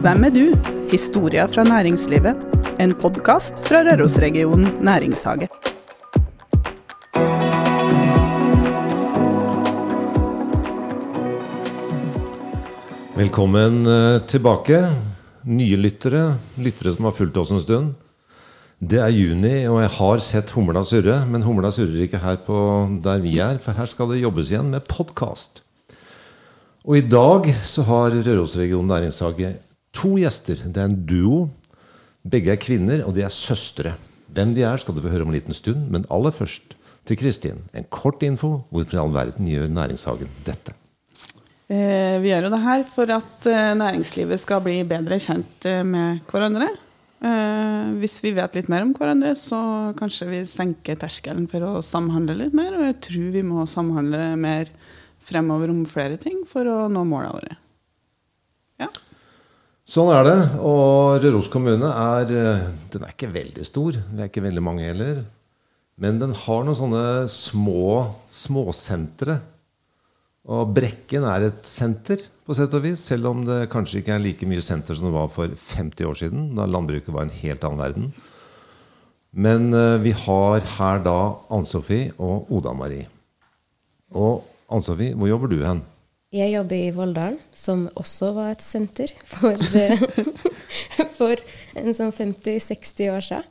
Hvem er du? Historia fra næringslivet. En podkast fra Rørosregionen næringshage. Velkommen eh, tilbake. Nye lyttere, lyttere som har fulgt oss en stund. Det er juni, og jeg har sett humla surre. Men humla surrer ikke her på der vi er, for her skal det jobbes igjen med podkast. Og i dag så har Rørosregionen næringshage to gjester. Det er en duo. Begge er kvinner, og de er søstre. Hvem de er, skal du få høre om en liten stund. Men aller først til Kristin. En kort info. Hvorfor i all verden gjør Næringshagen dette? Eh, vi gjør jo det her for at eh, næringslivet skal bli bedre kjent eh, med hverandre. Hvis vi vet litt mer om hverandre, så kanskje vi senker terskelen for å samhandle litt mer. Og jeg tror vi må samhandle mer fremover om flere ting for å nå målene våre. Ja. Sånn er det. Og Røros kommune er, eh, den er ikke veldig stor. Vi er ikke veldig mange heller. Men den har noen sånne små småsentre. Og Brekken er et senter, på sett og vis, selv om det kanskje ikke er like mye senter som det var for 50 år siden, da landbruket var en helt annen verden. Men eh, vi har her da Ann-Sofie og Oda-Marie. Og Ann-Sofie, hvor jobber du hen? Jeg jobber i Volldalen, som også var et senter for, eh, for en sånn 50-60 år siden.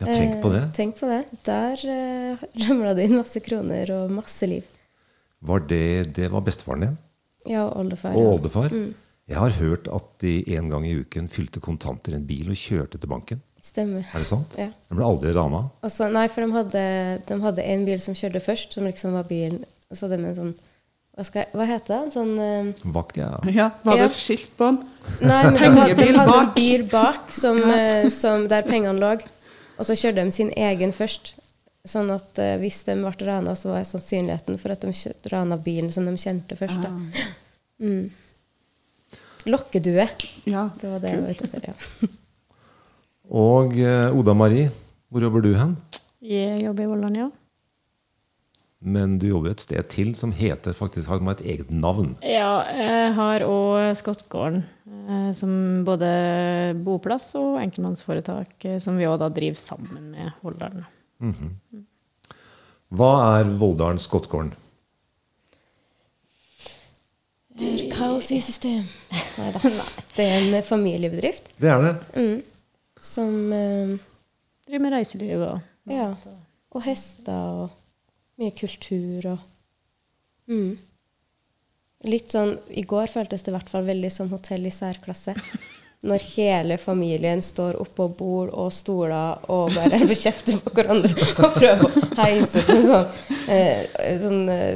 Ja, tenk på det. Eh, tenk på det. Der uh, ramla det inn masse kroner og masse liv. Var det, det var bestefaren din? Ja, og oldefar. Og oldefar? Jeg har hørt at de en gang i uken fylte kontanter i en bil og kjørte til banken. Stemmer. Er det sant? Ja. De ble aldri rana? Altså, nei, for de hadde, de hadde en bil som kjørte først, som liksom var bilen Og så hadde de en sånn Hva, skal jeg, hva heter det? Sånn uh, Vakt, ja. ja var det Ja. skilt på den? Nei, men de hadde, de Pengebil hadde en bil bak som, uh, som der pengene lå. Og så kjørte de sin egen først. Sånn at uh, hvis de ble rana, så var sannsynligheten for at de rana bilen som de kjente først. Da. Mm. Lokkedue. Ja, Det var det jeg var ute etter. Ja. Og Oda Marie, hvor jobber du hen? Jeg jobber i Vollan, ja. Men du jobber et sted til som heter faktisk har et eget navn. Ja, jeg har òg Skottgården, eh, som både boplass og enkeltmannsforetak, eh, som vi òg da driver sammen med Volldalen. Hva er Volldalen Skottgården? Det er kaos i system. Nei da. Det er en familiebedrift Det er det. mm, som eh, Driver med reiseliv og Ja. Og hester og mye kultur og mm. Litt sånn I går føltes det i hvert fall veldig som hotell i særklasse. Når hele familien står oppå bord og stoler og bare kjefter på hverandre og prøver å heise opp en sånn, eh, sånn eh,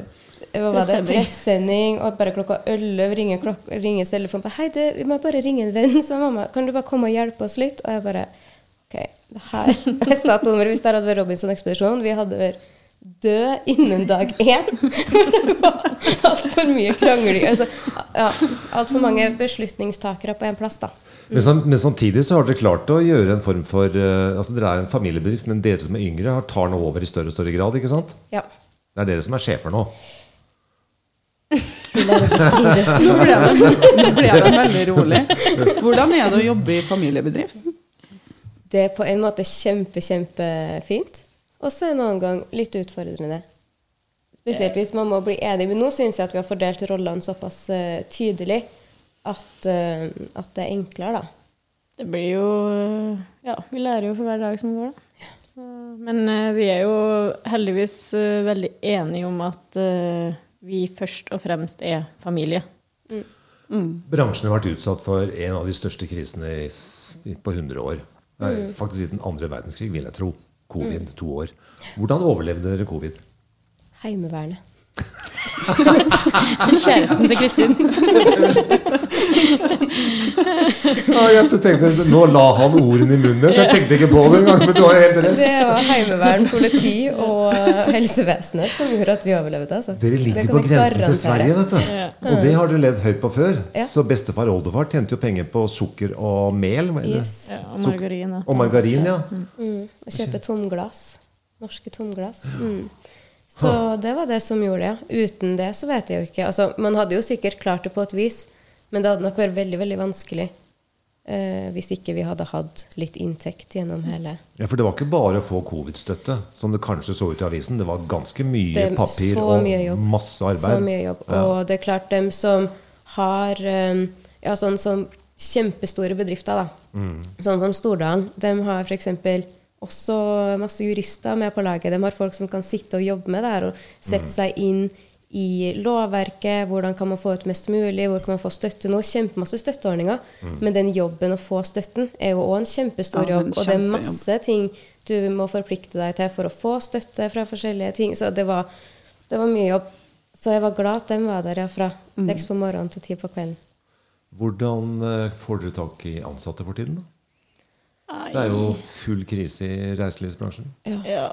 hva var det? Pressending. Og bare klokka 11 ringer, klok ringer telefonen på Hei, du, vi må bare ringe en venn, sa mamma. Kan du bare komme og hjelpe oss litt? Og jeg bare OK, det her Jeg sa til hvis det hadde vært Robinson-ekspedisjon, vi hadde vært død innen dag én. altfor mye krangling. Altså, ja, altfor mange beslutningstakere på én plass, da. Men, sam, men samtidig så har dere klart å gjøre en form for uh, altså Dere er en familiebedrift, men dere som er yngre, har- tar nå over i større og større grad. ikke sant? Ja. Det er dere som er sjefer nå. Nå ble den, nå ble den veldig rolig. Hvordan er det å jobbe i familiebedrift? Det er på en måte kjempe, kjempefint. Og så en annen gang litt utfordrende. Spesielt hvis man må bli enig. Men nå syns jeg at vi har fordelt rollene såpass uh, tydelig at, uh, at det er enklere, da. Det blir jo Ja, vi lærer jo for hver dag som går, da. Så, men uh, vi er jo heldigvis eh, veldig enige om at eh, vi først og fremst er familie. Bransjen har vært utsatt for en av de største krisene i, på 100 år. Nei, Faktisk siden andre verdenskrig, vil jeg tro. Covid, to år. Hvordan overlevde dere covid? Heimevernet. Kjæresten til Kristin. Ja, jeg tenkte, Nå la han ordene i munnen, så jeg tenkte ikke på det engang. Men du har helt rett. Det var heimevern, politi og helsevesenet som gjorde at vi overlevde. Altså. Dere ligger på grensen til. Sverige, vet du. Ja. Og det har du levd høyt på før. Ja. Så bestefar og oldefar tjente jo penger på sukker og mel. eller? Yes. Ja, og margarin. Og margarin, ja. Mm. Kjøpe tomglass. Norske tomglass. Mm. Så det var det som gjorde det. Uten det så vet jeg jo ikke. Altså, man hadde jo sikkert klart det på et vis, men det hadde nok vært veldig, veldig vanskelig eh, hvis ikke vi hadde hatt litt inntekt gjennom hele Ja, For det var ikke bare å få covid-støtte, som det kanskje så ut i avisen. Det var ganske mye Det papir og mye jobb. masse arbeid. Så mye jobb. Og det er klart, dem som har eh, ja, sånn som kjempestore bedrifter, da. Mm. Sånn som Stordalen. De har f.eks. også masse jurister med på laget. De har folk som kan sitte og jobbe med det her og sette Mm. seg inn i lovverket. Hvordan kan man få ut mest mulig? Hvor kan man få støtte nå? Kjempemasse støtteordninger. Mm. Men den jobben å få støtten er jo òg en kjempestor Ja, det er en jobb. Og det er masse ting du må forplikte deg til for å få støtte fra forskjellige ting. Så det var, det var mye jobb. Så jeg var glad at de var der ja, fra Mm. på morgenen til ti på kvelden. Hvordan eh, får dere tak i ansatte for tiden? da? Det er jo full krise i reiselivsbransjen. Ja.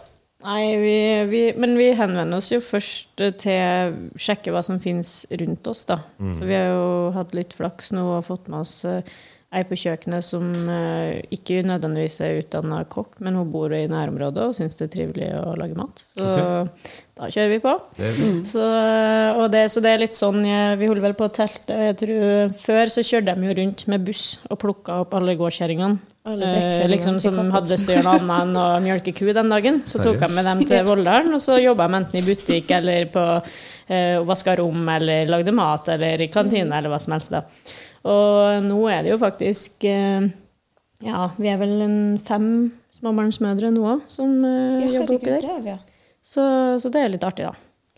Nei, vi, vi, men vi henvender oss jo først eh, til å sjekke hva som finnes rundt oss, da. Så vi har jo hatt litt flaks nå og fått med oss eh, ei på kjøkkenet som eh, ikke nødvendigvis er utdanna kokk, men hun bor i nærområdet og syns det er trivelig å lage mat. Så da kjører vi på. Det, Så, og det, så det er litt sånn jeg, Vi holder vel på å telte. Jeg tror, før så kjørte de jo rundt med buss og plukka opp alle gårdskjerringene. Eh, liksom, som hadde lyst til å gjøre noe annet enn å mjølke ku den dagen. Så tok jeg med dem til Volldalen, og så jobba de enten i butikk eller på eh, vaska rom eller lagde mat eller i kantine eller hva som helst. da. Og nå er det jo faktisk eh, Ja, vi er vel en fem småbarnsmødre nå òg som eh, Ja, jobber oppi der. er ja. Så, så det er litt artig, da.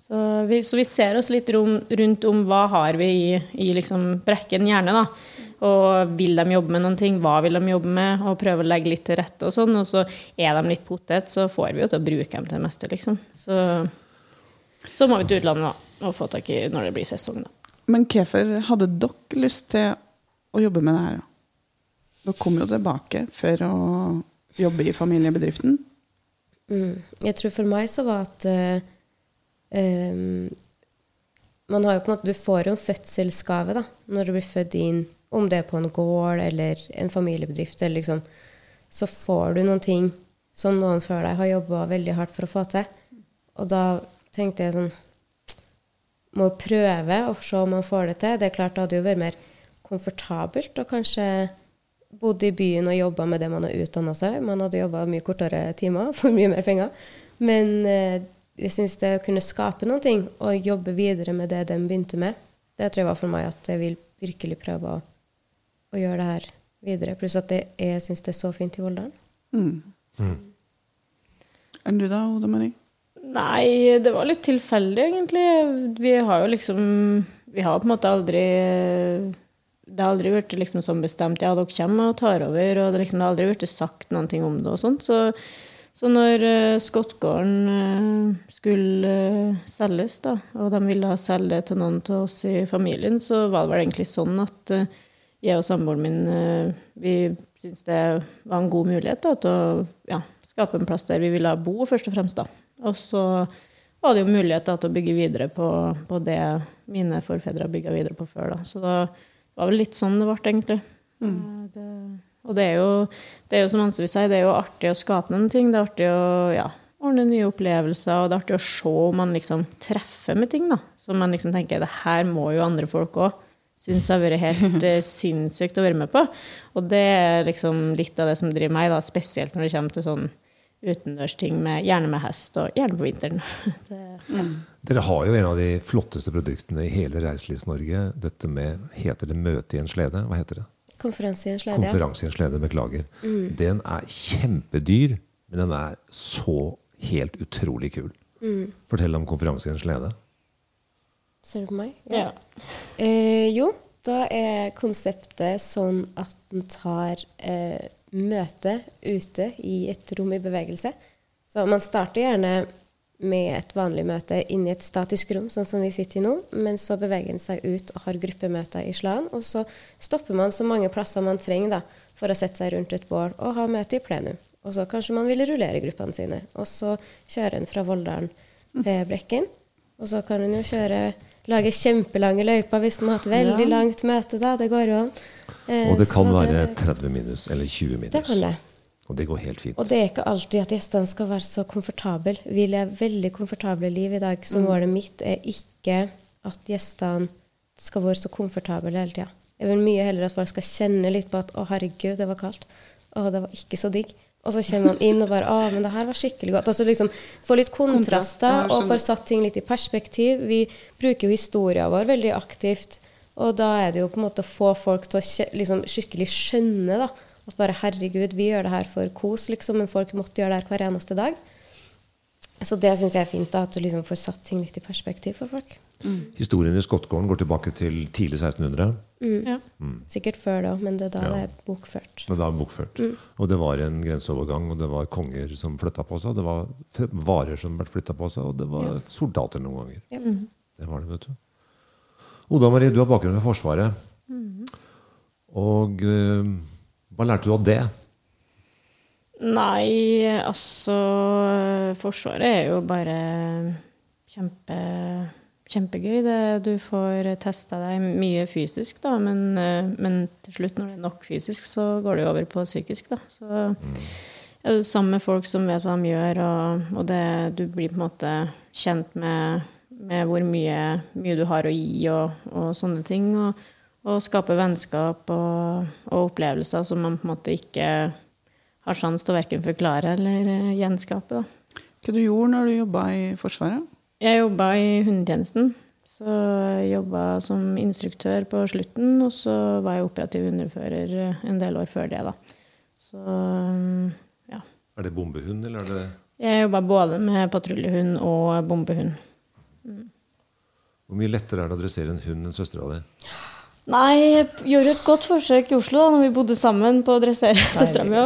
Så vi, så vi ser oss litt rom, rundt om hva har vi i, i liksom brekken hjerne, da. Og vil de jobbe med noen ting, hva vil de jobbe med, og prøve å legge litt til rette og sånn. Og så er de litt potet, så får vi jo til å bruke dem til det meste, liksom. Så, så må vi til utlandet, da, og få tak i når det blir sesong, da. Men hvorfor hadde dere lyst til å jobbe med det her? Dere kom jo tilbake for å jobbe i familiebedriften. Mm. Jeg tror for meg så var at uh, um, Man har jo på en måte Du får jo en fødselsgave da, når du blir født inn, om det er på en gård eller en familiebedrift, eller liksom, så får du noen ting som noen før deg har jobba veldig hardt for å få til. Og da tenkte jeg sånn Må prøve og se om man får det til. Det er klart det hadde jo vært mer komfortabelt å kanskje bodd i byen og jobba med det man har utdanna seg. Man hadde jobba mye kortere timer for mye mer penger. Men eh, jeg syns det å kunne skape noen ting og jobbe videre med det de begynte med, det tror jeg var for meg at jeg vil virkelig prøve å, å gjøre det her videre. Pluss at jeg, jeg syns det er så fint i Volldalen. Mm. Enn du da, Oda Marie? Nei, det var litt tilfeldig, egentlig. Vi har jo liksom Vi har på en måte aldri Det har aldri vært liksom sånn bestemt ja, dere kommer og tar over, og det, liksom, det har aldri vært sagt noen ting om det og sånt. Så, så når uh, Skottgården uh, skulle uh, selges, da, og de ville selge det til noen av oss i familien, så var det vel egentlig sånn at eh, jeg og samboeren min eh, vi syntes det var en god mulighet da, til å ja, skape en plass der vi ville bo, først og fremst. da. Og så var det jo mulighet da, til å bygge videre på, på det mine forfedre har bygga videre på før. Da. Så da var vel litt sånn det ble, egentlig. Mm. Det, og det er, jo, det er jo som Hanse vil si, det er jo artig å skape noen ting. Det er artig å ja, ordne nye opplevelser, og det er artig å se om man liksom treffer med ting. da. Så man liksom tenker det her må jo andre folk òg synes har vært helt eh, sinnssykt å være med på. Og det er liksom litt av det som driver meg, da, spesielt når det kommer til sånn utendørsting, med, gjerne med hest, og gjerne på vinteren. Det, Dere har jo en av de flotteste produktene i hele Reiselivs-Norge. Dette med Heter det 'Møte i en slede'? Hva heter det? Konferanse i en slede, ja. Konferanse i en slede. Beklager. Den er kjempedyr, men den er så helt utrolig kul. Fortell om konferanse i en slede. Ser du på meg? ja. Eh, jo, da er konseptet sånn at den tar eh, møte ute i et rom i bevegelse. Så man starter gjerne med et vanlig møte inni et statisk rom, sånn som vi sitter i nå, men så beveger den seg ut og har gruppemøter i Slan, og så stopper man så mange plasser man trenger da, for å sette seg rundt et bål og ha møte i plenum. Og så kanskje man vil rullere gruppene sine. Og så kjører en fra Volldalen til Brekken. Og så kan en jo kjøre Lage kjempelange løyper hvis man har hatt veldig Ja. langt møte. da, Det går jo an. Eh, Og det kan være være 30 minus eller 20 minus. Det kan det. Og det går helt fint. Og det er ikke alltid at gjestene skal være så komfortable. Vi lever veldig komfortable liv i dag, så målet mitt er ikke at gjestene skal være så komfortable hele tida. Jeg vil mye heller at folk skal kjenne litt på at 'å, herregud, det var kaldt'. 'Å, det var ikke så digg'. Og så kommer man inn og bare 'Å, men det her var skikkelig godt'. Altså liksom Få litt kontraster, jeg og få satt ting litt i perspektiv. Vi bruker jo historien vår veldig aktivt, og da er det jo på en måte å få folk til å liksom skikkelig skjønne da, at bare 'herregud, vi gjør det her for kos', liksom, men folk måtte gjøre det her hver eneste dag. Så det syns jeg er fint, da, at du liksom får satt ting litt i perspektiv for folk. Historien i Skottgården går tilbake til tidlig 1600. Ja. Sikkert før da, men det er da Ja. det er bokført. Men da bokført. Og det var en grenseovergang, og det var konger som flytta på seg. Det var varer som ble flytta på seg, og det var soldater noen ganger. Ja. Det var det, vet du. Oda Marie, du har bakgrunn ved Forsvaret. Og øh, hva lærte du av det? Nei, altså Forsvaret er jo bare kjempe, kjempegøy. Det, du får testa deg mye fysisk, da, men, eh, men til slutt, når det er nok fysisk, så går det jo over på psykisk, da. Så er du sammen med folk som vet hva de gjør, og, og det, du blir på en måte kjent med, med hvor mye, mye du har å gi, og, og sånne ting. Og, og skape vennskap og, og opplevelser som man på en måte ikke har sjanse til å verken forklare eller eh, gjenskape. Da. Hva du gjorde når du jobba i Forsvaret? Jeg jobba i hundetjenesten. Så jobba som instruktør på slutten, og så var jeg operativ hundefører eh, en del år før det. da. Så mm, ja. Er det bombehund, eller er det Jeg jobba både med patruljehund og bombehund. Hvor mye lettere er det å dressere en hund enn søstera di? Nei, jeg gjorde et godt forsøk i Oslo da når vi bodde sammen på å dressere søstera mi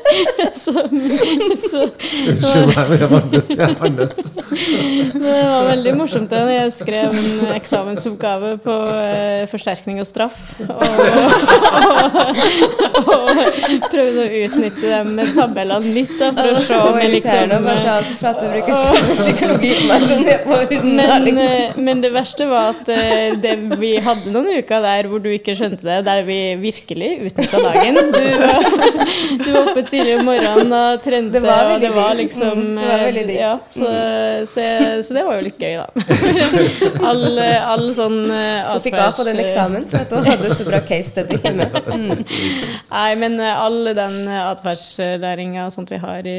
så, så Unnskyld meg, jeg var nødt. Jeg var nødt. det var veldig morsomt da jeg skrev en eksamensoppgave på eh, forsterkning og straff. Og, og, og prøvde å utnytte dem med tabellene litt da, for å se om jeg liksom for at du bruker samme psykologi på meg som det på hunden. da, men, liksom. eh, men det verste var at eh, det, vi hadde noen uker der hvor du ikke skjønte det, der vi virkelig utnytta dagen. Du, du var oppe tidlig om morgenen og trente, Det var veldig det var liksom Mm, det var eh, veldig. Ja, så, så, jeg- så det var jo litt gøy, da. all, all sånn du Hun fikk A på den eksamen for at hun hadde så bra case study hjemme. Mm. Nei, men eh, all den eh, atferdslæringa og sånt vi har i,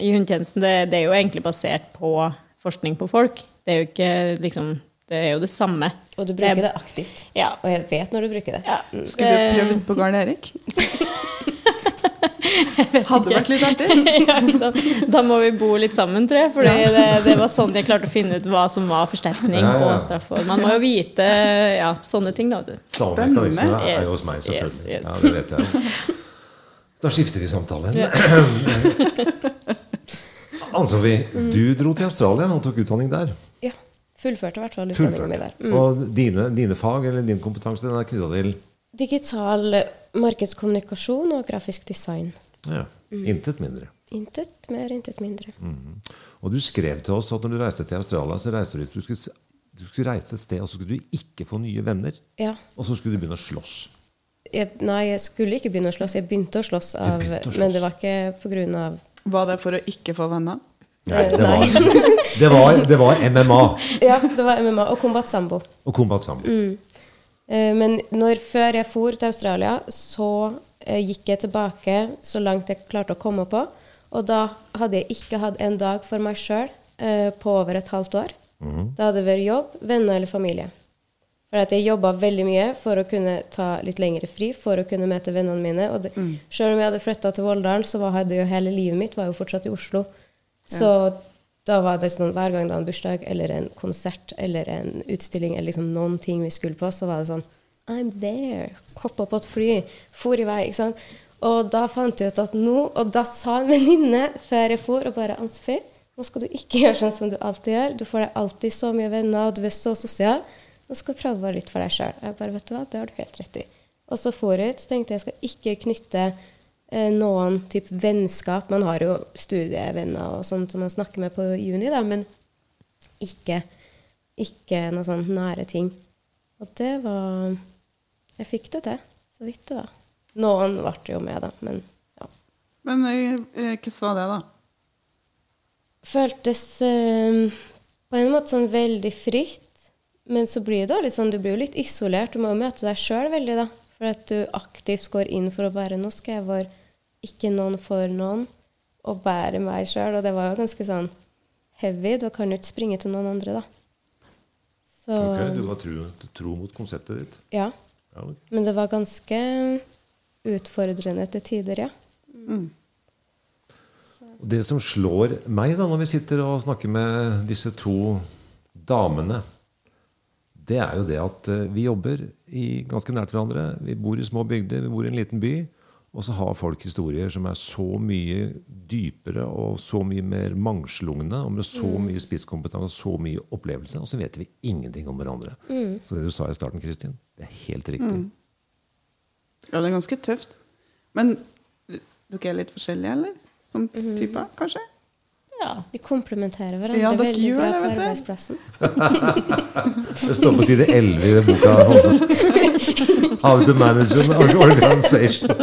i hundetjenesten, det, det er jo egentlig basert på forskning på folk. Det er jo ikke liksom Det er jo det samme. Og du bruker det aktivt. Ja. Og jeg vet når du bruker det. ja. Skulle du Det- prøvd på Garn Erik? Hadde vært litt artig. ja? Da må vi bo litt sammen, tror jeg. For det, det var sånn jeg klarte å finne ut hva som var forsterkning Ja, ja. og straff. Og man må jo vite ja, sånne ting, da. Spennende. er jo hos meg, selvfølgelig. yes, yes. Ja, det vet jeg. Da skifter vi samtalen. Ann-Sofie, du dro til Australia og tok utdanning der. Ja. Fullførte i hvert fall utdanningen min der. Mm. Og dine, dine fag eller din kompetanse den er knytta til Digital markedskommunikasjon og grafisk design. ja, Mm. intet mindre. Intet mer, intet mindre. Og du skrev til oss at når du reiste til Australia, så reiste du ut. du skulle, du skulle reise et sted, og så skulle du ikke få nye venner. Ja. Og så skulle du begynne å slåss. Jeg, nei, jeg skulle ikke begynne å slåss. Jeg begynte å slåss, av, begynte å slåss. men det var ikke av Var det for å ikke få venner? Nei, det Nei. var, det var, det var MMA Ja, det var MMA og Combat Sambo. og Combat Sambo. Eh, Men når, før jeg for til Australia, så eh, gikk jeg tilbake så langt jeg klarte å komme på. Og da hadde jeg ikke hatt en dag for meg sjøl eh, på over et halvt år. Da hadde det vært jobb, venner eller familie. For at jeg jobba veldig mye for å kunne ta litt lengre fri, for å kunne møte vennene mine. Og det, Sjøl om jeg hadde flytta til Volldalen, så var, hadde jo hele livet mitt var jo fortsatt i Oslo. Så da var det sånn hver gang det var en bursdag eller en konsert eller en utstilling eller liksom noen ting vi skulle på, så var det sånn I'm there. Hoppa på et fly, for i vei. ikke sant? Og da fant jeg ut at nå Og da sa en venninne før jeg for, og bare Ansfi, nå skal du ikke gjøre sånn som du alltid gjør. Du får deg alltid så mye venner, og du er så sosial. Nå skal du prøve å være litt for deg sjøl. Jeg bare, vet du hva, det har du helt rett i. Og så for jeg ut, så tenkte jeg jeg skal ikke knytte noen type vennskap. Man har jo studievenner og sånt som man snakker med på juni, da, men ikke, ikke noe sånn nære ting. Og det var Jeg fikk det til, så vidt det var. Noen ble jo med, da, men ja. Men eh, eh, hvordan var det, da? Føltes eh, på en måte sånn veldig fritt, Men så blir det litt sånn, du blir jo litt isolert. Du må jo møte deg sjøl veldig, da. For at du aktivt går inn for å bære noe. skal jeg være ikke noen for noen, og bære meg sjøl. Og det var jo ganske sånn heavy. Du kan jo ikke springe til noen andre, da. Så Ok, du var tro, tro mot konseptet ditt. ja. Ja. Men det var ganske utfordrende til tider, ja. Mm. Det som slår meg da når vi sitter og snakker med disse to damene, det er jo det at eh, vi jobber i ganske nært hverandre. Vi bor i små bygder, vi bor i en liten by. Og så har folk historier som er så mye dypere og så mye mer mangslungne, og med så mye spisskompetanse og så mye opplevelse, og så vet vi ingenting om hverandre. Så det du sa i starten, Kristin, det er helt riktig. Ja, det er ganske tøft. Men dere er litt forskjellige, eller? Som typer, kanskje? Ja. Vi komplementerer hverandre Ja, veldig gjør bra på arbeidsplassen. Det står på side 11 i den boka. How to manage an organization.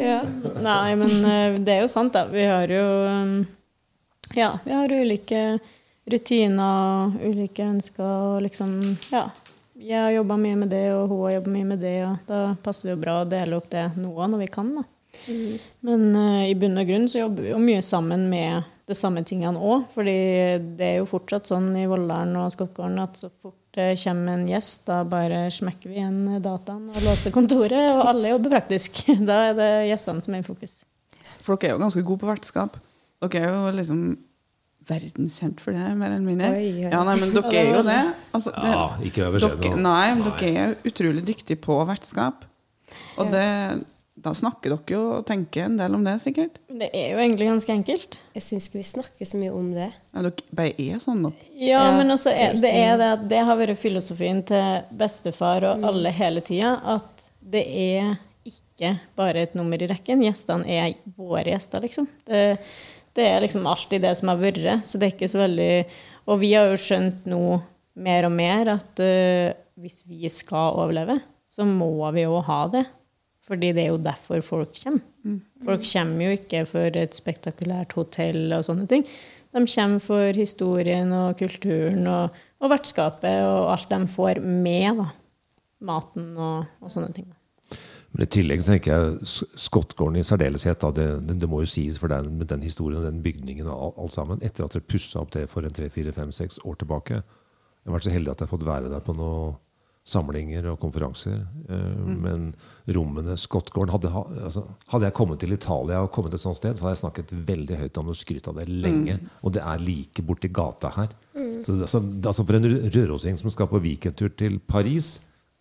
Ja. Nei, men eh, det er jo sant, da. Vi har jo um, Ja, vi har ulike rutiner, ulike ønsker og liksom Ja. Jeg har jobba mye med det, og hun har jobba mye med det, og da passer det jo bra å dele opp det noe når vi kan, da. Men uh, i bunn og grunn så jobber vi jo mye sammen med de samme tingene òg. fordi det er jo fortsatt sånn i Volldalen og Skottgården at så fort det kommer en gjest, da bare smekker vi igjen dataen og låser kontoret, og alle jobber praktisk. Da er det gjestene som er i fokus. For dere er jo ganske gode på vertskap. Dere er jo liksom verdenskjent for det, mer eller mindre. Oi, oi. Ja, nei, men dere er jo det. Altså, det Ja, ikke vær beskjeden. Nei, men dere er utrolig dyktige på vertskap. Og det, da snakker dere jo og tenker en del om det, sikkert. Det er jo egentlig ganske enkelt. Jeg syns ikke vi snakker så mye om det. Ja, dere bare er sånn. da. Ja, Ja, men også er, det er det er at det har vært filosofien til bestefar og alle hele tida, at det er ikke bare et nummer i rekken. Gjestene er våre gjester, liksom. Det, det er liksom alltid det som har vært. Så det er ikke så veldig Og vi har jo skjønt nå mer og mer at uh, hvis vi skal overleve, så må vi jo ha det. Fordi det er jo derfor folk kommer. Folk kommer jo ikke for et spektakulært hotell og sånne ting. De kommer for historien og kulturen og, og vertskapet og alt de får med. da. Maten og, og sånne ting. Men i tillegg tenker jeg Skottgården i særdeleshet. Da, det, det, det må jo sies for den, med den historien og den bygningen og alt, alt sammen. Etter at dere pussa opp det for en tre-fire-fem-seks år tilbake. Jeg har vært så heldig at jeg har fått være der på noen samlinger og konferanser. Mm. Men rommene Skottgården hadde, altså, hadde jeg kommet til Italia og kommet et sånt sted, så hadde jeg snakket veldig høyt om det og skrytt av det lenge. Og det er like borti gata her. Så det, altså, det, altså For en rø- rørosing som skal på weekendtur til Paris,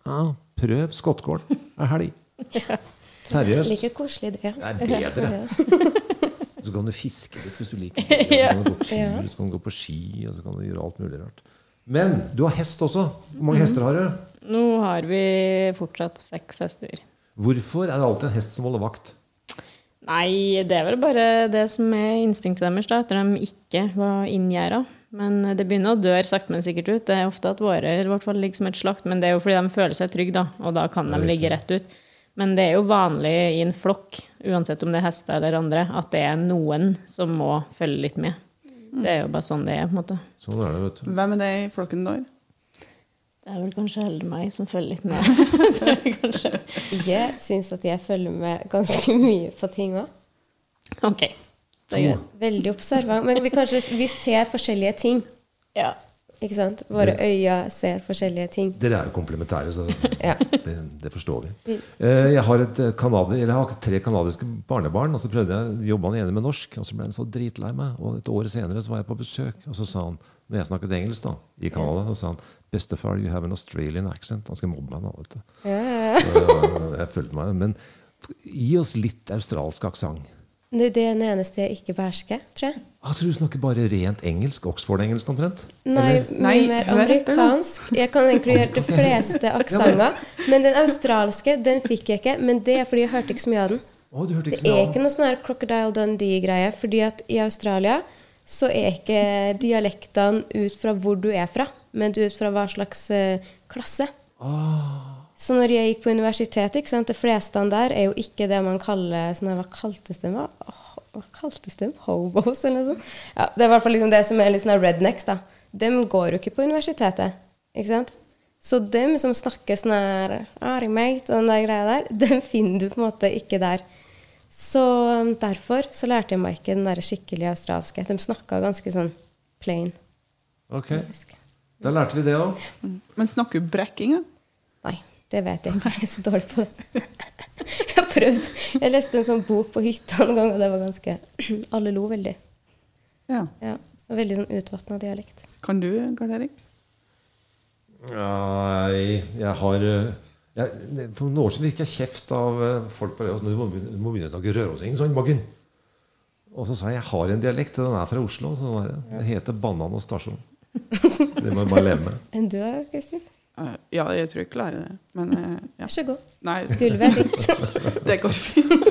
ja, prøv Skottgården ei helg. Seriøst. Like koselig, det. Det er bedre. Så kan du fiske litt hvis du liker det. Så kan du gå tur, så kan du gå på ski, og så kan du gjøre alt mulig rart. Men du har hest også. Hvor mange hester har du? Nå har vi fortsatt seks hester. Hvorfor er det alltid en hest som holder vakt? Nei, det er vel bare det som er instinktet deres, da, etter de ikke var inngjerda. Men det begynner å dø sakte, men sikkert ut. Det er ofte at våre i hvert fall ligger som et slakt, men det er jo fordi de føler seg trygge, da, og da kan de ligge rett ut. Men det er jo vanlig i en flokk, uansett om det er hester eller andre, at det er noen som må følge litt med. Det er jo bare sånn det er, på en måte. Sånn er det, vet du. Hvem er det i flokken der? Det er vel kanskje heller meg som følger litt med. Jeg syns at jeg følger med ganske mye på ting òg. Ok, det er greit. Veldig observant. Men vi, kanskje, vi ser forskjellige ting. Ja. Ikke sant? Våre øyne ser forskjellige ting. Dere er jo komplementære, så Ja. det, det forstår vi. Eh, Jeg har, et eh, kanadi, eller jeg har tre kanadiske barnebarn, og så prøvde jeg jobba han ene med norsk. Og så ble han så dritlei meg. Og et år senere så var jeg på besøk, og så sa han, når jeg snakket engelsk da, i Canada, så sa han 'Bestefar, you have an Australian accent'. Han skulle mobbe meg da, vet du. Ja, ja. Jeg følte meg, Men gi oss litt australsk aksent. Det er den eneste jeg ikke behersker, tror jeg. Altså, du snakker bare rent engelsk? Oxford-engelsk omtrent? Nei, Nei, mer amerikansk. Jeg kan egentlig gjøre de fleste aksenter. Men den australske, den fikk jeg ikke. Men det er fordi jeg hørte ikke så mye av den. Oh, du hørte Det er ikke noe sånn her Crocodile Dundee-greie. fordi at i Australia så er ikke dialektene ut fra hvor du er fra, men ut fra hva slags klasse. klasse. Så når jeg gikk på universitetet, ikke sant, de fleste der er jo ikke det man kaller sånn Hva kaltes dem? Hva, hva kaltes dem? Hobos, eller noe sånt? Ja, det er i hvert fall liksom det som er litt sånn rednecks, da. De går jo ikke på universitetet, ikke sant? Så dem som snakker sånn her Ari mate og den der greia der, dem finner du på en måte ikke der. Så um, derfor så lærte jeg meg ikke den der skikkelig australske. De snakka ganske sånn plain. Ok, Da lærte vi det òg. Men snakker du brekkinga? Nei, det vet jeg ikke. Jeg er så dårlig på det. Jeg har prøvd. Jeg leste en sånn bok på hytta en gang, og det var ganske Alle lo veldig. Ja. Ja, så Veldig sånn utvatna dialekt. Kan du, Karl Erik? Nei, jeg har eh, jeg, For noen år siden fikk jeg kjeft av eh, folk på Røros. Du må må begynne å snakke rørosing, sånn bakken. Og så sa jeg jeg har en dialekt, og den er fra Oslo. Sånn. Den heter Banan og stasjon. Det må jeg bare leve med. Enn du, Kristin? Eh, ja, jeg tror jeg klarer det. Men eh, ja. Vær så god. Nei, Gulvet er ditt. det går fint.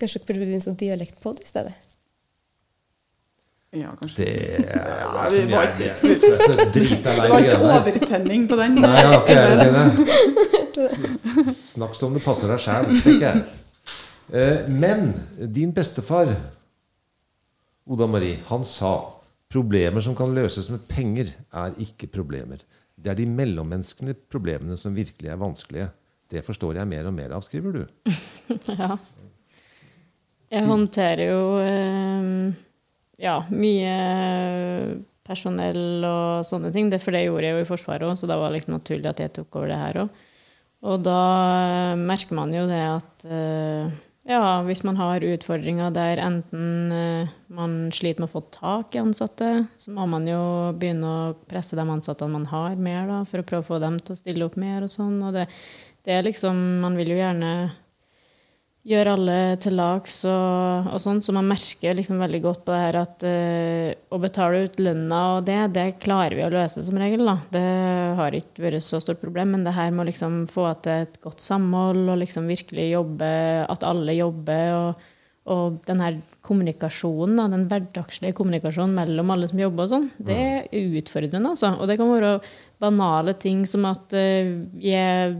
Kanskje dere burde begynne som dialektpod i stedet? Ja, kanskje. Det er var jeg, det, jeg er så drita lei Det var ikke overtenning på den. Nei, jeg har ikke jeg heller, Snakk som det passer deg sjæl, tenker jeg. Eh, Men din bestefar, Oda Marie, han sa problemer som kan løses med penger, er ikke problemer. Det er de mellommenneskelige problemene som virkelig er vanskelige. Det forstår jeg mer og mer av, skriver du. Ja. Jeg håndterer jo eh, ja, mye personell og sånne ting. Det, for det gjorde jeg jo i Forsvaret òg, så da var det liksom naturlig at jeg tok over det her òg. Og da eh, merker man jo det at eh, ja, hvis man har utfordringer der enten eh, man sliter med å få tak i ansatte, så må man jo begynne å presse de ansatte man har, mer, da, for å prøve å få dem til å stille opp mer og sånn. Og det, det er liksom Man vil jo gjerne gjøre alle til lags og, og sånn, så man merker liksom veldig godt på det her at uh, å betale ut lønna og det, det klarer vi å løse som regel, da. Det har ikke vært så stort problem, men det her med å liksom få til et godt samhold og liksom virkelig jobbe, at alle jobber og, og den her kommunikasjonen, da, den hverdagslige kommunikasjonen mellom alle som jobber og sånn, det er utfordrende, altså. Og det kan være banale ting som at vi jeg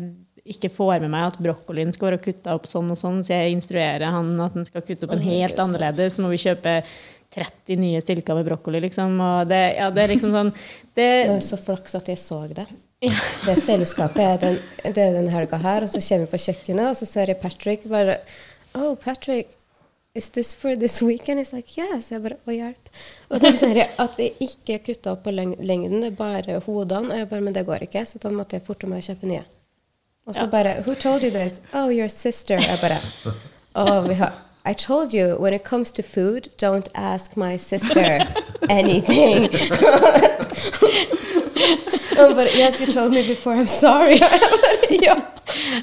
ikke får med meg at brokkolien skal være kutta opp sånn og sånn, så jeg instruerer han at den skal kutte opp en helt annerledes, så må vi kjøpe 30 nye stilker med brokkoli, liksom. Og det, ja, det er liksom sånn det, var så flaks at jeg så det. Det selskapet er den, det er den helga her, og så kommer vi på kjøkkenet, og så ser jeg Patrick bare Oh, Patrick, is this for this weekend? He's like, yes. Jeg bare, å hjelp. Og da ser jeg at jeg ikke kutta opp på lengden, det er bare hodene. Og jeg bare, men det går ikke, så da måtte jeg forte meg å kjøpe nye. Og så bare, who told you this? Oh, your sister. Jeg bare, oh, vi har I told you, when it comes to food, don't ask my sister anything. Og but yes, you told me before, I'm sorry. ja,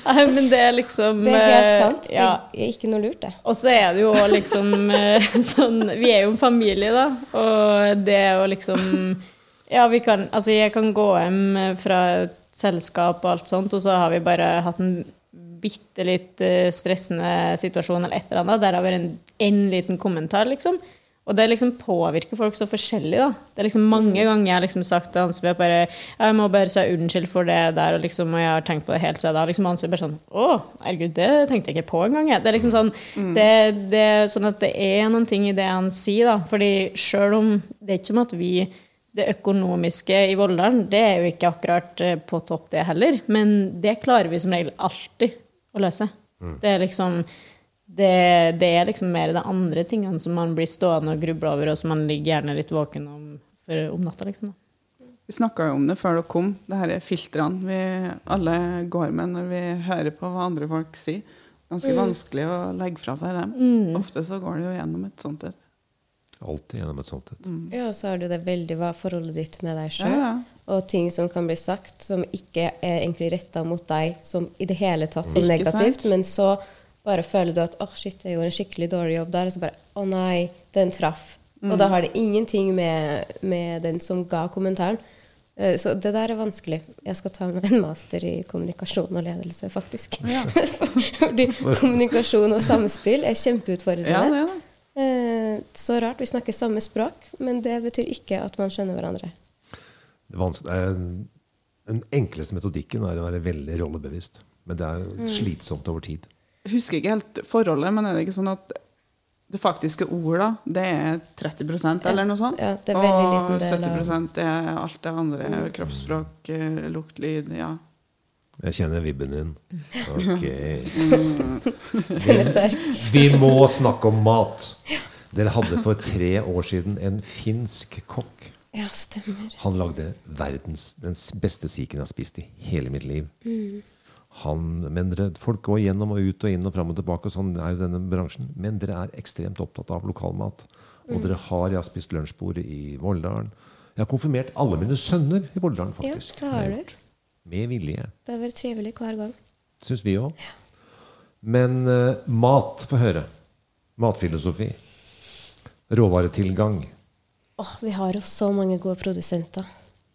Nei, men det er liksom det er helt eh, sant. Ja. Det er ikke noe lurt, det. Og så er det jo liksom eh, sånn Vi er jo en familie, da. Og det å liksom Ja, vi kan Altså, jeg kan gå hjem fra et selskap og alt sånt, og så har vi bare hatt en bitte litt eh, stressende situasjon eller et eller annet. Der har vært en, en liten kommentar, liksom. Og det liksom påvirker folk så forskjellig, da. Det er liksom mange ganger jeg har liksom sagt til Ansve bare Jeg må bare si unnskyld for det der, og liksom, og jeg har tenkt på det helt siden da. Liksom Ansve bare sånn Å, herregud, det tenkte jeg ikke på engang. Det er liksom sånn det, det er sånn at det er noen ting i det han sier, da. Fordi sjøl om Det er ikke som at vi det økonomiske i Volldalen, det er jo ikke akkurat eh, på topp, det heller. Men det klarer vi som regel alltid å løse. Det er liksom det, det er liksom mer de andre tingene som man blir stående og gruble over, og som man ligger gjerne litt våken om, for, om natta. liksom. Vi snakka jo om det før dere kom, det her er filtrene vi alle går med når vi hører på hva andre folk sier. Ganske vanskelig å legge fra seg dem. Ofte så går det jo gjennom et sånt et. Alltid gjennom et sånt et. Ja, og så har du det veldig hva er forholdet ditt med deg Ja, sjøl. ja. Og ting som kan bli sagt som ikke er egentlig retta mot deg som i det hele tatt som negativt, sant? men så bare føler du at åh, shit, jeg gjorde en skikkelig dårlig jobb der, og så bare å nei, den traff. Og Mm. da har det ingenting med, med den som ga kommentaren. Eh, Så det der er vanskelig. Jeg skal ta en master i kommunikasjon og ledelse, faktisk. Fordi kommunikasjon og samspill er kjempeutfordrende. Ja, det er det. Eh, Så rart. Vi snakker samme språk, men det betyr ikke at man skjønner hverandre. Det er en- Den enkleste metodikken er å være veldig rollebevisst. Men det er Mm. slitsomt over tid. Jeg husker ikke helt forholdet, men er det ikke sånn at det faktiske ordet, det er 30% eller noe sånt. Ja, det er veldig og liten del av 70% er alt det andre. Kroppsspråk, eh, lukt, lyd. Ja. Jeg kjenner vibben din. Ok. Den er sterk. Vi må snakke om mat. Dere hadde for tre år siden en finsk kokk. Ja, stemmer. Han lagde verdens, den beste siken jeg har spist i hele mitt liv. Han, men dere, Folk går gjennom og ut og inn og fram og tilbake, og sånn er jo denne bransjen. Men dere er ekstremt opptatt av lokalmat. Og dere har Jeg har spist lunsjbordet i Volldalen. Jeg har konfirmert alle mine sønner i Volldalen, faktisk. Ja, det har du. Med vilje. Det har vært trivelig hver gang. Syns vi òg. Men uh, mat, få høre. Matfilosofi. Råvaretilgang. Oh, vi har jo så mange gode produsenter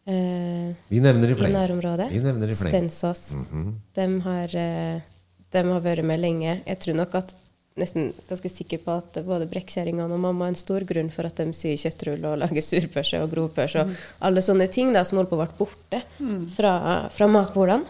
Uh, Vi nevner i i nærområdet. Vi nevner i fleng. Stensås. de, har, uh, dem har vært med lenge. Jeg tror nok at nesten ganske sikker på at både brekkjerringene og mamma er en stor grunn for at de syr kjøttrull og lager surpølse og grovpølse og alle sånne ting da, som holdt på å bli borte fra, fra matbordene.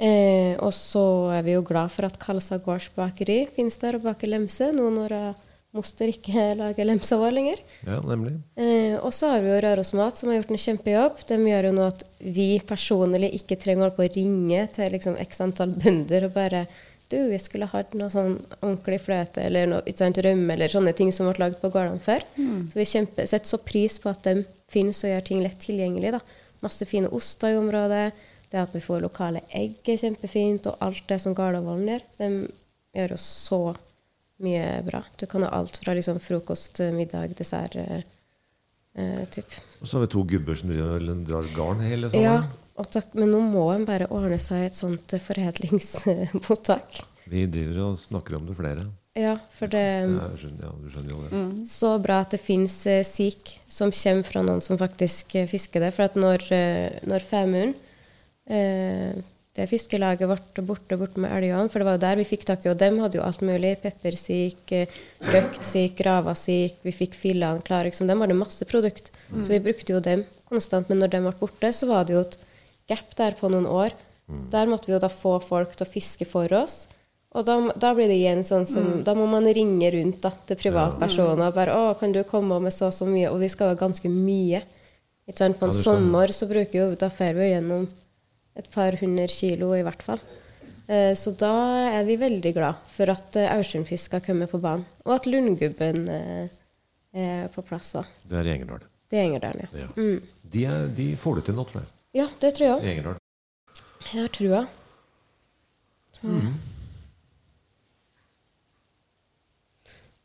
Eh, og så er vi jo glad for at Kalsa gårds bakeri finnes der og baker lemse, nå når eh, moster ikke lager lemsa vår lenger. Ja, nemlig. Eh, og så har vi jo Røros Mat, som har gjort en kjempejobb. De gjør jo nå at vi personlig ikke trenger å holde på å ringe til liksom x antall bønder og bare Du, jeg skulle hatt noe sånn ordentlig fløte eller noe, ikke sant, rømme eller sånne ting som ble lagd på gårdene før. Så vi kjempe, setter så pris på at de finnes og gjør ting lett tilgjengelig. da. Masse fine oster i området. Det at vi får lokale egg er kjempefint, og alt det som Gardervollen gjør. De gjør jo så mye bra. Du kan ha alt fra liksom frokost, middag, dessert eh, eh, typ. Og så har vi to gubber som drar garn hele Ja, sommeren. og takk, men nå må en bare ordne seg et sånt eh, foredlingsmottak. Vi driver og snakker om det flere. Ja, for det Ja, jeg skjønner, ja, du skjønner jo det. så bra at det fins eh, sik som kommer fra noen som faktisk eh, fisker det. For at når, eh, når Femunden, eh, det fiskelaget, ble borte borte med elgene, for det var jo der vi fikk tak i, og dem hadde jo alt mulig. Peppersik, eh, røkt sik, gravasik, vi fikk fillene klare. Liksom. De hadde masse produkt. Så vi brukte jo dem konstant. Men når de ble borte, så var det jo et gap der på noen år. Der måtte vi jo da få folk til å fiske for oss. Og da, da blir det igjen sånn som Da må man ringe rundt da, til privatpersoner og bare 'Å, kan du komme med så og så mye?' Og vi skal jo ganske mye. Ikke sant? På en ja, sommer så bruker jo Da får vi gjennom et par hundre kilo i hvert fall. Eh, så da er vi veldig glad for at eh, Aursundfisk skal komme på banen. Og at Lundgubben eh, er på plass òg. Det er i Engerdal. Det er Engerdalen, ja. Ja. Mm. De, er, de får det til nå, tror jeg. Ja, det tror jeg òg. Jeg har trua. Så.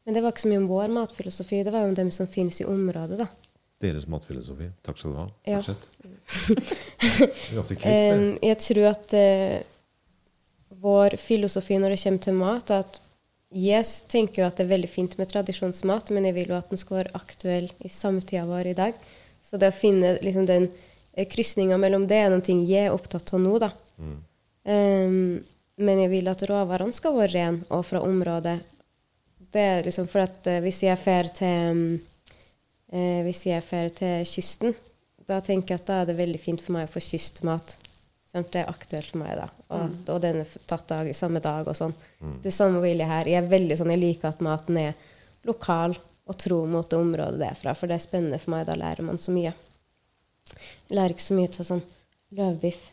Men det var ikke så mye om vår matfilosofi, det var jo om dem som finnes i området, da. Deres matfilosofi. Takk skal du ha. Ja. Fortsett. Ganske. Eh, jeg tror at uh, vår filosofi når det kommer til mat, er at jeg tenker jo at det er veldig fint med tradisjonsmat, men jeg vil jo at den skal være aktuell i samtida vår i dag. Så det å finne liksom den krysninga mellom det er noe jeg er opptatt av nå, da. Eh, men jeg vil at råvarene skal være rene og fra området. Det er liksom for at uh, hvis jeg drar til um, uh, Hvis jeg drar til kysten, da tenker jeg at da er det veldig fint for meg å få kystmat. Sant? Det er aktuelt for meg, da. Og, og den er tatt dag, samme dag og sånn. Det er samme vil jeg her. Jeg er veldig sånn, jeg liker at maten er lokal og tro mot det området det er fra, for det er spennende for meg. Da lærer man så mye. Lærer ikke så mye til sånn løvbiff.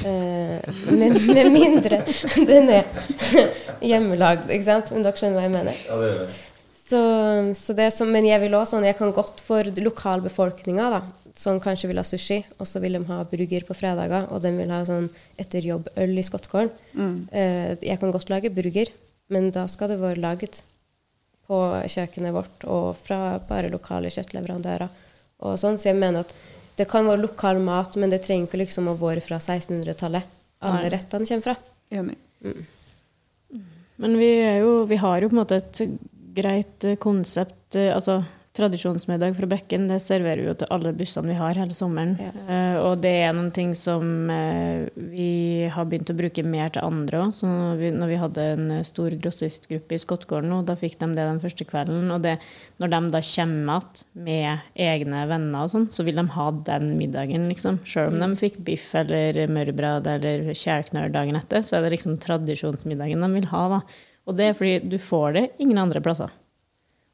Uh, med, med mindre den er hjemmelagd, ikke sant? Men dere skjønner hva jeg mener? Så, så det er som, men jeg vil også sånn, jeg kan godt for lokalbefolkninga, da, som kanskje vil ha sushi, og så vil de ha burger på fredager, og de vil ha sånn etterjobbøl i Skottkorn. Mm. Uh, jeg kan godt lage burger, men da skal det være lagd på kjøkkenet vårt og fra bare lokale kjøttleverandører. Og sånn, så jeg mener at det kan være lokal mat, men det trenger ikke liksom å være fra 1600-tallet. Alle Nei. rettene kommer fra. Enig. Men vi, er jo, vi har jo på en måte et greit konsept. eh, altså Tradisjonsmiddag fra Bekken det serverer vi jo til alle bussene vi har hele sommeren. Ja. Uh, og det er noen ting som uh, vi har begynt å bruke mer til andre òg. Så når vi, når vi hadde en eh, stor grossistgruppe i Skottgården nå, da fikk de det den første kvelden. Og det, når de da kommer igjen med egne venner og sånn, så vil de ha den middagen, liksom. Sjøl om de fikk biff eller mørbrad eller kjærknør dagen etter, så er det liksom tradisjonsmiddagen de vil ha, da. Og det er fordi du får det ingen andre plasser.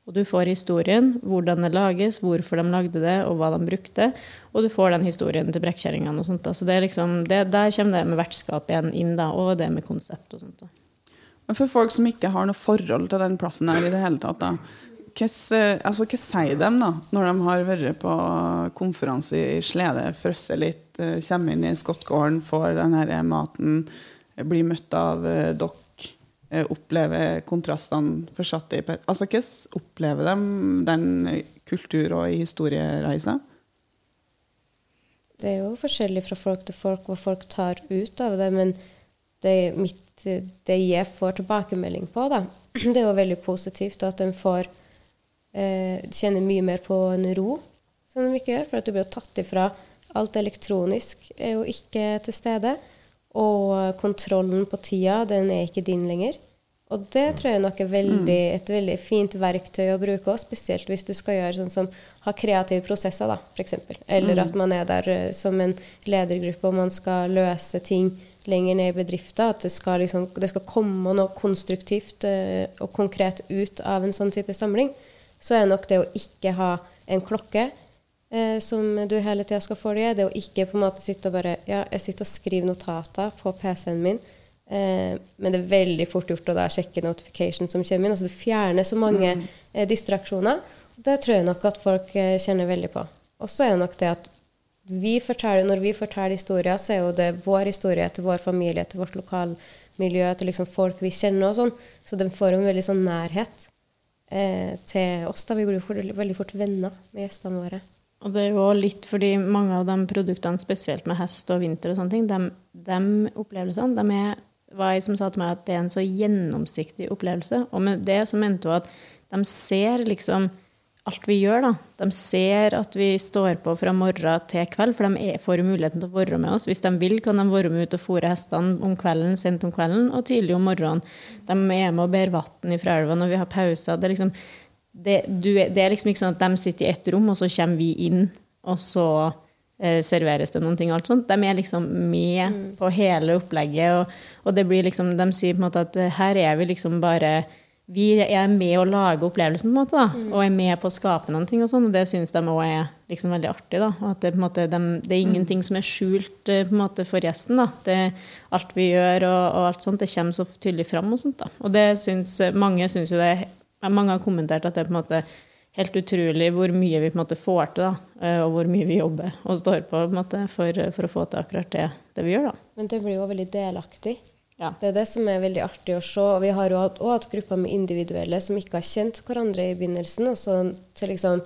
Og du får historien, hvordan det lages, hvorfor de lagde det, og hva de brukte. Og du får den historien til brekkkjerringene og sånt. Så liksom, der kommer det med vertskap igjen inn, da, og det med konsept og sånt. da. Men for folk som ikke har noe forhold til den plassen her i det hele tatt, da, hva, altså, hva sier de da, når de har vært på konferanse i Slede, frosset litt, eh, kommer inn i Skottgården, får den her maten, blir møtt av eh, dere, eh, opplever kontrastene forsatt i Altså, hvordan opplever de den kultur- og historiereisa? Det er jo forskjellig fra folk til folk hva folk tar ut av det, men det, mitt, det jeg får tilbakemelding på, da, det er jo veldig positivt at de får eh, kjenner mye mer på en ro, som de ikke gjør, for at du blir tatt ifra alt elektronisk er jo ikke til stede. Og kontrollen på tida, den er ikke din lenger. Og det tror jeg nok er veldig, et veldig fint verktøy å bruke, også, spesielt hvis du skal gjøre sånn som ha kreative prosesser, da, f.eks. Eller at man er der uh, som en ledergruppe og man skal løse ting lenger ned i bedriften. At det skal, liksom, det skal komme noe konstruktivt uh, og konkret ut av en sånn type samling. Så er nok det å ikke ha en klokke uh, som du hele tida skal følge, det å ikke på en måte sitte og bare Ja, jeg sitter og skriver notater på PC-en min. Eh, men det er veldig fort gjort å da sjekke notification som kommer inn. altså Du fjerner så mange mm. eh, distraksjoner. Det tror jeg nok at folk eh, kjenner veldig på. Og så er det nok det at vi forteller, når vi forteller historier, så er jo det vår historie til vår familie, til vårt lokalmiljø, til liksom folk vi kjenner og sånn. Så de får en veldig sånn nærhet eh, til oss. da Vi blir jo veldig fort venner med gjestene våre. Og det er jo litt fordi mange av de produktene, spesielt med hest og vinter og sånne ting, de, de opplevelsene, de er var ei som sa til meg at det er en så gjennomsiktig opplevelse. Og med det så mente hun at de ser liksom alt vi gjør, da. De ser at vi står på fra morgen til kveld, for de får muligheten til å være med oss. Hvis de vil, kan de være med ut og fôre hestene om kvelden, sent om kvelden og tidlig om morgenen. De er med og ber vann fra elva når vi har pauser. Det er, liksom, det, du, det er liksom ikke sånn at de sitter i ett rom, og så kommer vi inn, og så eh, serveres det noen ting. alt sånt. De er liksom med mm. på hele opplegget. Og, og, det blir liksom, de sier på en måte at eh, her er vi liksom bare Vi er med å lage opplevelsen, på en måte, da, mm. og er med på å skape noen ting. Og sånn, og det syns de òg er liksom veldig artig. da, at det, på en måte, de, det er ingenting som er skjult eh, på en måte for gjesten. da, det, Alt vi gjør og, og, alt sånt, det kommer så tydelig fram. Og sånt da, og det syns mange syns jo det mange har kommentert at det er på en måte helt utrolig hvor mye vi på en måte får til, da, eh, og hvor mye vi jobber og står på, på måte, for, for, å få til akkurat det, det, vi gjør. da. Men det blir jo veldig delaktig. Ja. Det er det som er veldig artig å se. og Vi har jo hatt, hatt grupper med individuelle som ikke har kjent hverandre i begynnelsen. og så til liksom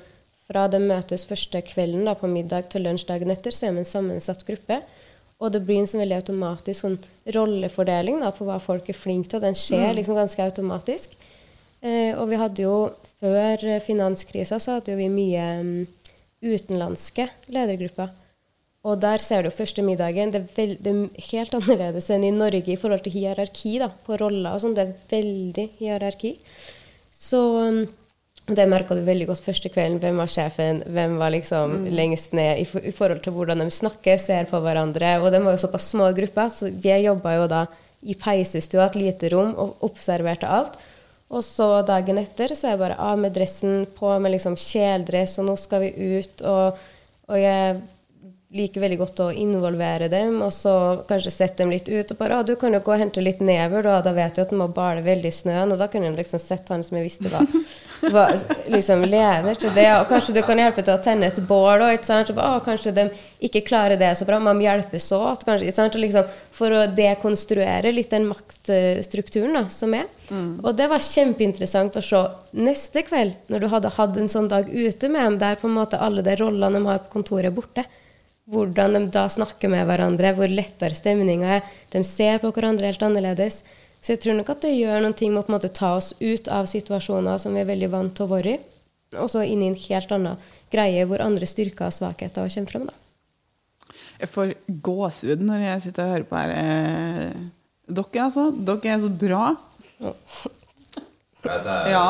Fra det møtes første kvelden da, på middag til lunsj dagen etter, så er vi en sammensatt gruppe. Og det blir en sånn veldig automatisk sånn rollefordeling da, på hva folk er flinke til. og Den skjer mm. liksom ganske automatisk. Eh, og vi hadde jo før finanskrisa så hadde vi mye um, utenlandske ledergrupper. Og der ser du første middagen. Det er, veld, det er, helt annerledes enn i Norge i forhold til hierarki da, på roller og sånn. Det er veldig hierarki. Så um, det merka du veldig godt første kvelden. Hvem var sjefen? Hvem var liksom mm. lengst ned i, for, i, forhold til hvordan de snakker, ser på hverandre. Og de var jo såpass små grupper, så de jobba jo da i peisestua, et lite rom, og observerte alt. Og så dagen etter så er jeg bare av med dressen, på med liksom kjeledress, og nå skal vi ut. Og, og, jeg liker veldig godt å involvere dem, og så kanskje sette dem litt ut. Og bare 'Å, du kan jo gå og hente litt never, da. Da vet du at den må bale veldig i snøen.' Og da kunne jeg liksom sett han som jeg visste var, var liksom leder til det. Og kanskje du kan hjelpe til å tenne et bål òg, ikke sant. Så bare, 'Å, kanskje de ikke klarer det så bra.' Man hjelpes åt, kanskje. Ikke sant? Liksom, for å dekonstruere litt den maktstrukturen da, som er. Mm. Og det var kjempeinteressant å se neste kveld, når du hadde hatt en sånn dag ute med dem, der på en måte alle de rollene de har på kontoret, er borte. Hvordan de da snakker med hverandre, hvor lettere stemninga er. De ser på hverandre helt annerledes. Så jeg tror nok at det gjør noen ting med å på en måte ta oss ut av situasjoner som vi er veldig vant til å være i, og så inn i en helt annen greie hvor andre styrker og svakheter kommer frem. da. Jeg får gåsehud når jeg sitter og hører på her. Eh, dere, altså. Dere er så bra. Ja. ja.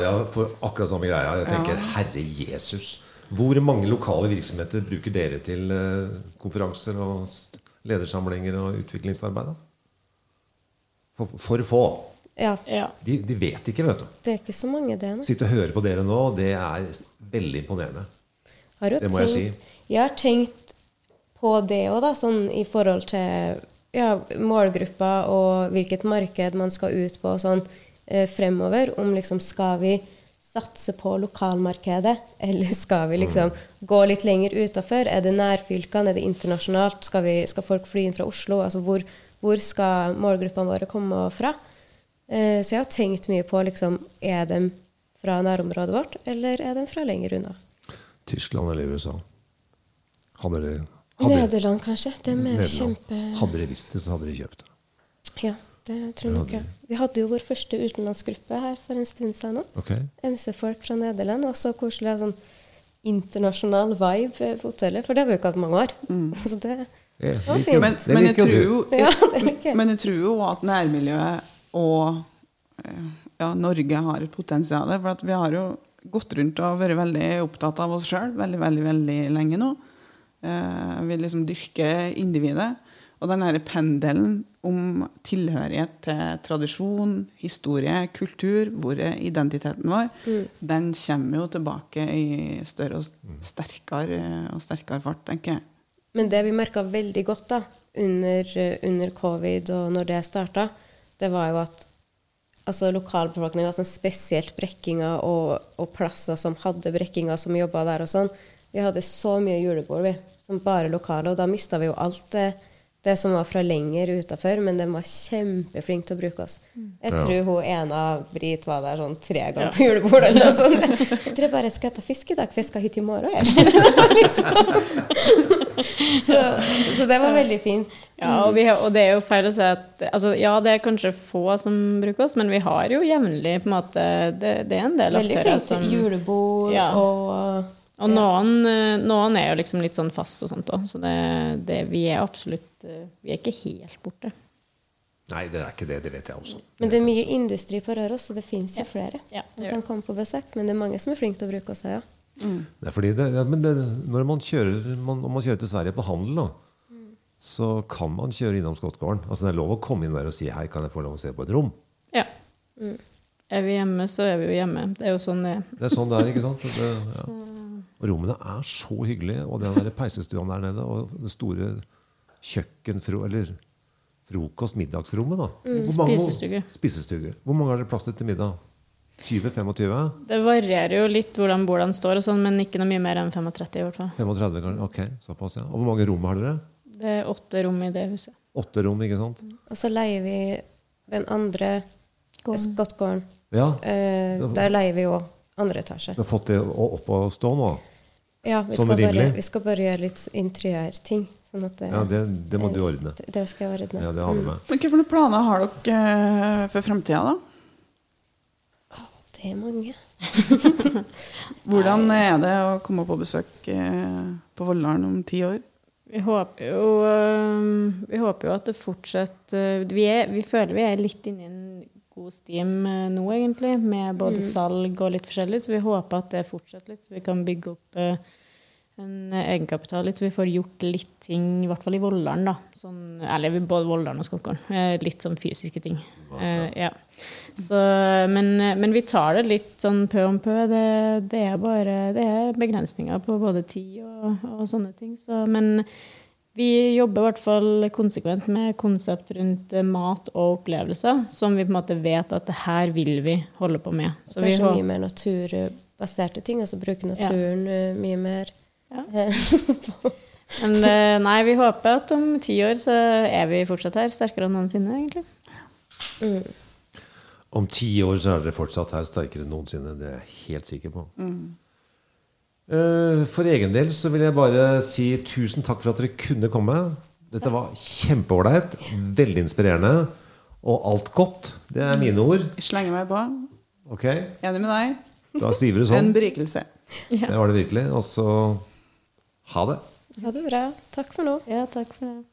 Jeg får akkurat samme greia. Jeg tenker ja. Herre Jesus. Hvor mange lokale virksomheter bruker dere til eh, konferanser og ledersamlinger og utviklingsarbeid? For, for få. Ja, Ja. De, de vet ikke, vet du. det er ikke så mange, det nå. Sitte og høre på dere nå, det er veldig imponerende. Har du Det må jeg si. Jeg har tenkt på det òg, da, sånn i forhold til ja, målgruppa og hvilket marked man skal ut på sånn eh, fremover. Om liksom skal vi satse på lokalmarkedet, eller skal vi liksom gå litt lenger utafor? Er det nærfylkene, er det internasjonalt? Skal, vi, skal folk fly inn fra Oslo? Altså hvor, hvor skal målgruppene våre komme fra? Eh, så jeg har tenkt mye på liksom, er de fra nærområdet vårt, eller er de fra lenger unna? Tyskland eller USA. Hadde hadde, Nederland, kanskje. De er Nederland. kjempe... hadde de visst det, så hadde de kjøpt det. Ja, det tror jeg nok. Vi hadde jo vår første utenlandsgruppe her for en stund siden nå. Okay. MC-folk fra Nederland. Og så koselig sånn internasjonal vibe på hotellet, for det har vi jo ikke hatt mange år. Så det, Men, men, jeg tror jo jo, ja, det liker jeg. men jeg tror jo at nærmiljøet og eh, ja, Norge har et potensial. For at vi har jo gått rundt og vært veldig opptatt av oss sjøl veldig, veldig, veldig lenge nå. Eh, vil liksom dyrke individet. Og den derre pendelen om tilhørighet til tradisjon, historie, kultur, hvor er identiteten vår, den kommer jo tilbake i større og sterkere og sterkere fart, tenker jeg. Men det vi merka veldig godt da, under, under covid og når det starta, det var jo at altså lokalbefolkninga, altså spesielt brekkinger og, og plasser som hadde brekkinger som jobba der og sånn, vi hadde så mye julebord, vi, som bare lokale, og da mista vi jo alt det, det som var fra lenger utafor, men de var kjempeflinke til å bruke oss. Jeg Ja. tror hun ene av Brit var der sånn tre ganger på julebordet eller noe sånt. Jeg tror bare jeg skal ta fisk i dag, for jeg skal hit i morgen. Jeg. liksom. så, så det var veldig fint. Ja, og, vi har, og det er jo feil å si at altså, Ja, det er kanskje få som bruker oss, men vi har jo jevnlig på en måte Det, det er en del Veldig aktører som Veldig flinke julebord Ja. og Og noen, eh, noen er jo liksom litt sånn fast og sånt òg, så det, det, vi er absolutt eh, Vi er ikke helt borte. Nei, det er ikke det. Det vet jeg også. Men det er mye industri på Røros, så det fins jo flere Ja, det kan komme på besøk. Men det er mange som er flinke til å bruke oss her, ja. Det er fordi det, ja, men det, når man kjører, man, om man kjører til Sverige på handel, da, så kan man kjøre innom Skottgården. Altså, det er lov å komme inn der og si 'hei, kan jeg få lov å se på et rom'? Ja. Er vi hjemme, så er vi jo hjemme. Det er jo sånn det er. Det er sånn det er. ikke sant? Det, ja. Og rommene er så hyggelige. Og den der peisestua der nede, og det store kjøkkenfro... eller frokost-middagsrommet. da. Hvor mange- spisestuge. spisestuge. Hvor mange har dere plass til til middag? 20-25? Det varierer jo litt hvordan bordene står, og sånn, men ikke noe mye mer enn 35 i hvert fall. 35, kanskje? Ok, såpass, ja. Og hvor mange rom har dere? Det er åtte rom i det huset. Åtte rom, ikke sant? Og så leier vi den andre Skottgården. Ja. Eh, der leier vi òg andre etasje. Du har fått det opp å stå nå? Ja, vi Sånn skal, bare, vi skal bare gjøre litt interiørting. Sånn at det, Ja, det, det må du ordne. det, det skal jeg ordne. Ja, det har du med. Men Hvilke planer har dere eh, for fremtida, da? Det er mange. Hvordan er det å komme på besøk eh, på Volldalen om ti år? Vi håper jo, øh, vi håper jo at det fortsetter vi, er, vi føler vi er litt inne i en god stim øh, nå, egentlig, med både salg og litt forskjellig. Så vi håper at det fortsetter litt, så vi kan bygge opp øh, en egenkapital litt, så vi får gjort litt ting, i hvert fall i Volldalen, da. Sånn, eller både Volldalen og Skottgården. Eh, Litt sånn fysiske ting. Eh, ja. Så, men, men vi tar det litt sånn pø om pø. Det, det er bare det er begrensninger på både tid og, og sånne ting. Så, men vi jobber i hvert fall konsekvent med konsept rundt eh, mat og opplevelser, som vi på en måte vet at det her vil vi holde på med. Så vi Kanskje hå- mye mer naturbaserte ting. Altså bruke naturen ja. mye mer. Ja. Eh, Men eh, nei, vi håper at om ti år så er vi fortsatt her, sterkere enn noensinne, egentlig. mm. Om ti år så er dere fortsatt her sterkere enn noensinne. Det er jeg helt sikker på. Eh, For egen del så vil jeg bare si tusen takk for at dere kunne komme. Dette var kjempeålreit. Veldig inspirerende. Og alt godt. Det er mine ord. Jeg slenger meg på. Ok, Enig med deg. Da sier du sånn. En sånn. Ja. Det var det virkelig. Og så ha det. Ha det bra. Takk for nå. Ja, takk for det.